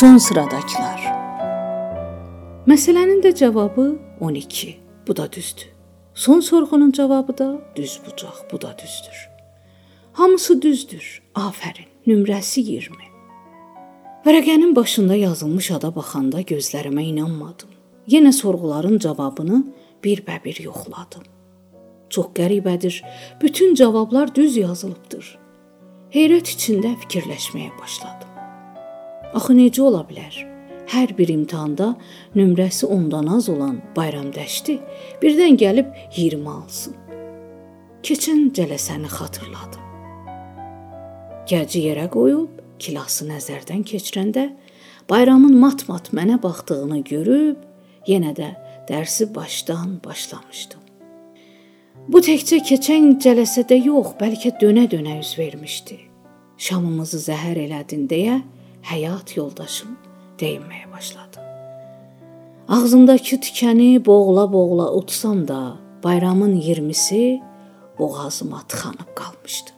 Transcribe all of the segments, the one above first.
Son sıradakılar. Məsələnin də cavabı 12. Bu da düzdür. Son sorğunun cavabı da düz bucaq, bu da düzdür. Hamısı düzdür. Afərin. Nömrəsi 20. Vərəqənin başında yazılmış ada baxanda gözlərimə inanmadım. Yenə sorğuların cavabını bir-bə-bir yoxladım. Çox qəribədir. Bütün cavablar düz yazılıbdır. Heyrət içində fikirləşməyə başladım. Axı necə ola bilər? Hər bir imtahanda nömrəsi 10-dan az olan Bayram Dəşti birdən gəlib 20 alsın. Keçən cələsəni xatırladım. Gəci yerə qoyub kilası nəzərdən keçirəndə Bayramın mat-mat mənə baxdığını görüb yenə də dərsi başdan başlamışdım. Bu təkcə keçən cələsədə yox, bəlkə dönə-dönə üz vermişdi. Şamımızı zəhər elədin deyə həyat yoldaşım deyinməyə başladı. Ağzımdakı tikəni boğula-boğula utsam da, bayramın 20-si boğazıma tıxanıb qalmışdı.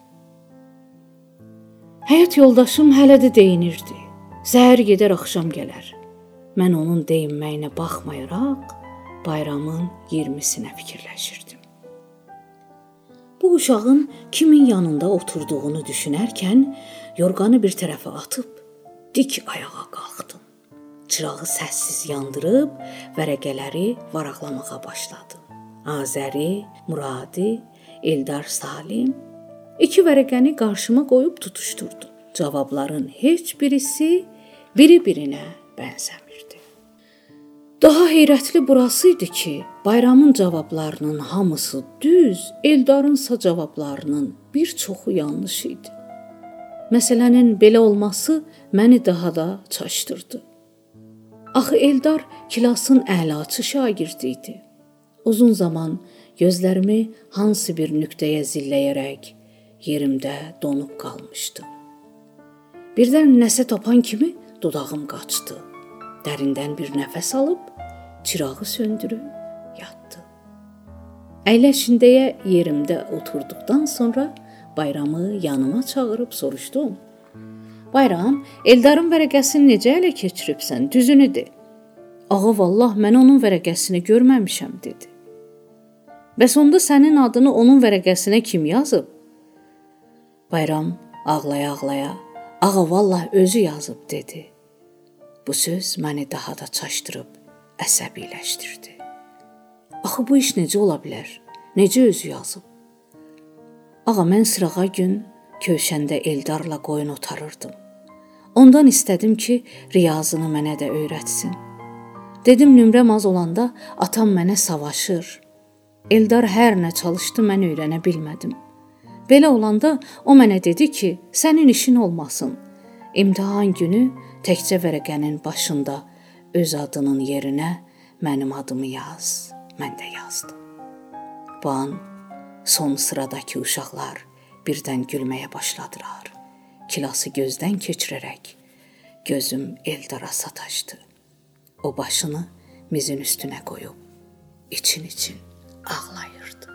Həyat yoldaşım hələ də deyinirdi. Səhər gedər, axşam gələr. Mən onun deyinməyinə baxmayaraq bayramın 20-sinə fikirləşirdim. Bu uşağın kimin yanında oturduğunu düşünərkən yorğanı bir tərəfə atıb dik ayağa qalxdım çırağı səssiz yandırıb vərəqələri varaqlamağa başladım. Azəri, Muradi, Eldar Salim iki vərəqəni qarşıma qoyub tutuşdurdum. Cavabların heç birisi biri-birinə bənzəmirdi. Daha heyrətli burası idi ki, Bayramın cavablarının hamısı düz, Eldarınsa cavablarının bir çoxu yanlış idi. Məsələnin belə olması məni daha da çaşdırdı. Axı Eldar klasın əlaçı şagirdi idi. Uzun zaman gözlərimi hansı bir nöqtəyə zilləyərək yerimdə donub qalmışdım. Birdən nəsə tapan kimi dodağım qaçdı. Dərindən bir nəfəs alıb çırağı söndürüb yatdı. Əyləşindəyə yerimdə oturduqdan sonra bayramı yanıma çağırıb soruşdum. Bayram, Eldarın vərəqəsini necə ələ keçiribsən? Düzünü de. Ağa vallah mən onun vərəqəsini görməmişəm dedi. Bəs onda sənin adını onun vərəqəsinə kim yazıb? Bayram ağlaya-ağlaya, ağa vallah özü yazıb dedi. Bu söz məni daha da çaşdırıb əsəbiləşdirdi. Axı bu iş necə ola bilər? Necə özü yazıb? Ağa mən sırağa gün Kövşəndə Eldarla qoyun otarırdım. Ondan istədim ki, riyazını mənə də öyrətsin. Dedim nömrəm az olanda atam mənə savaşır. Eldar hər nə çalışdı mən öyrənə bilmədim. Belə olanda o mənə dedi ki, sənin işin olmasın. İmtahan günü təkcə vərəqənin başında öz adının yerinə mənim adımı yaz. Mən də yazdım. Bu an son sıradakı uşaqlar birdən gülməyə başladılar. Kilası gözdən keçirərək gözüm Eldara sataşdı. O başını mizin üstünə qoyub için-için ağlayırdı.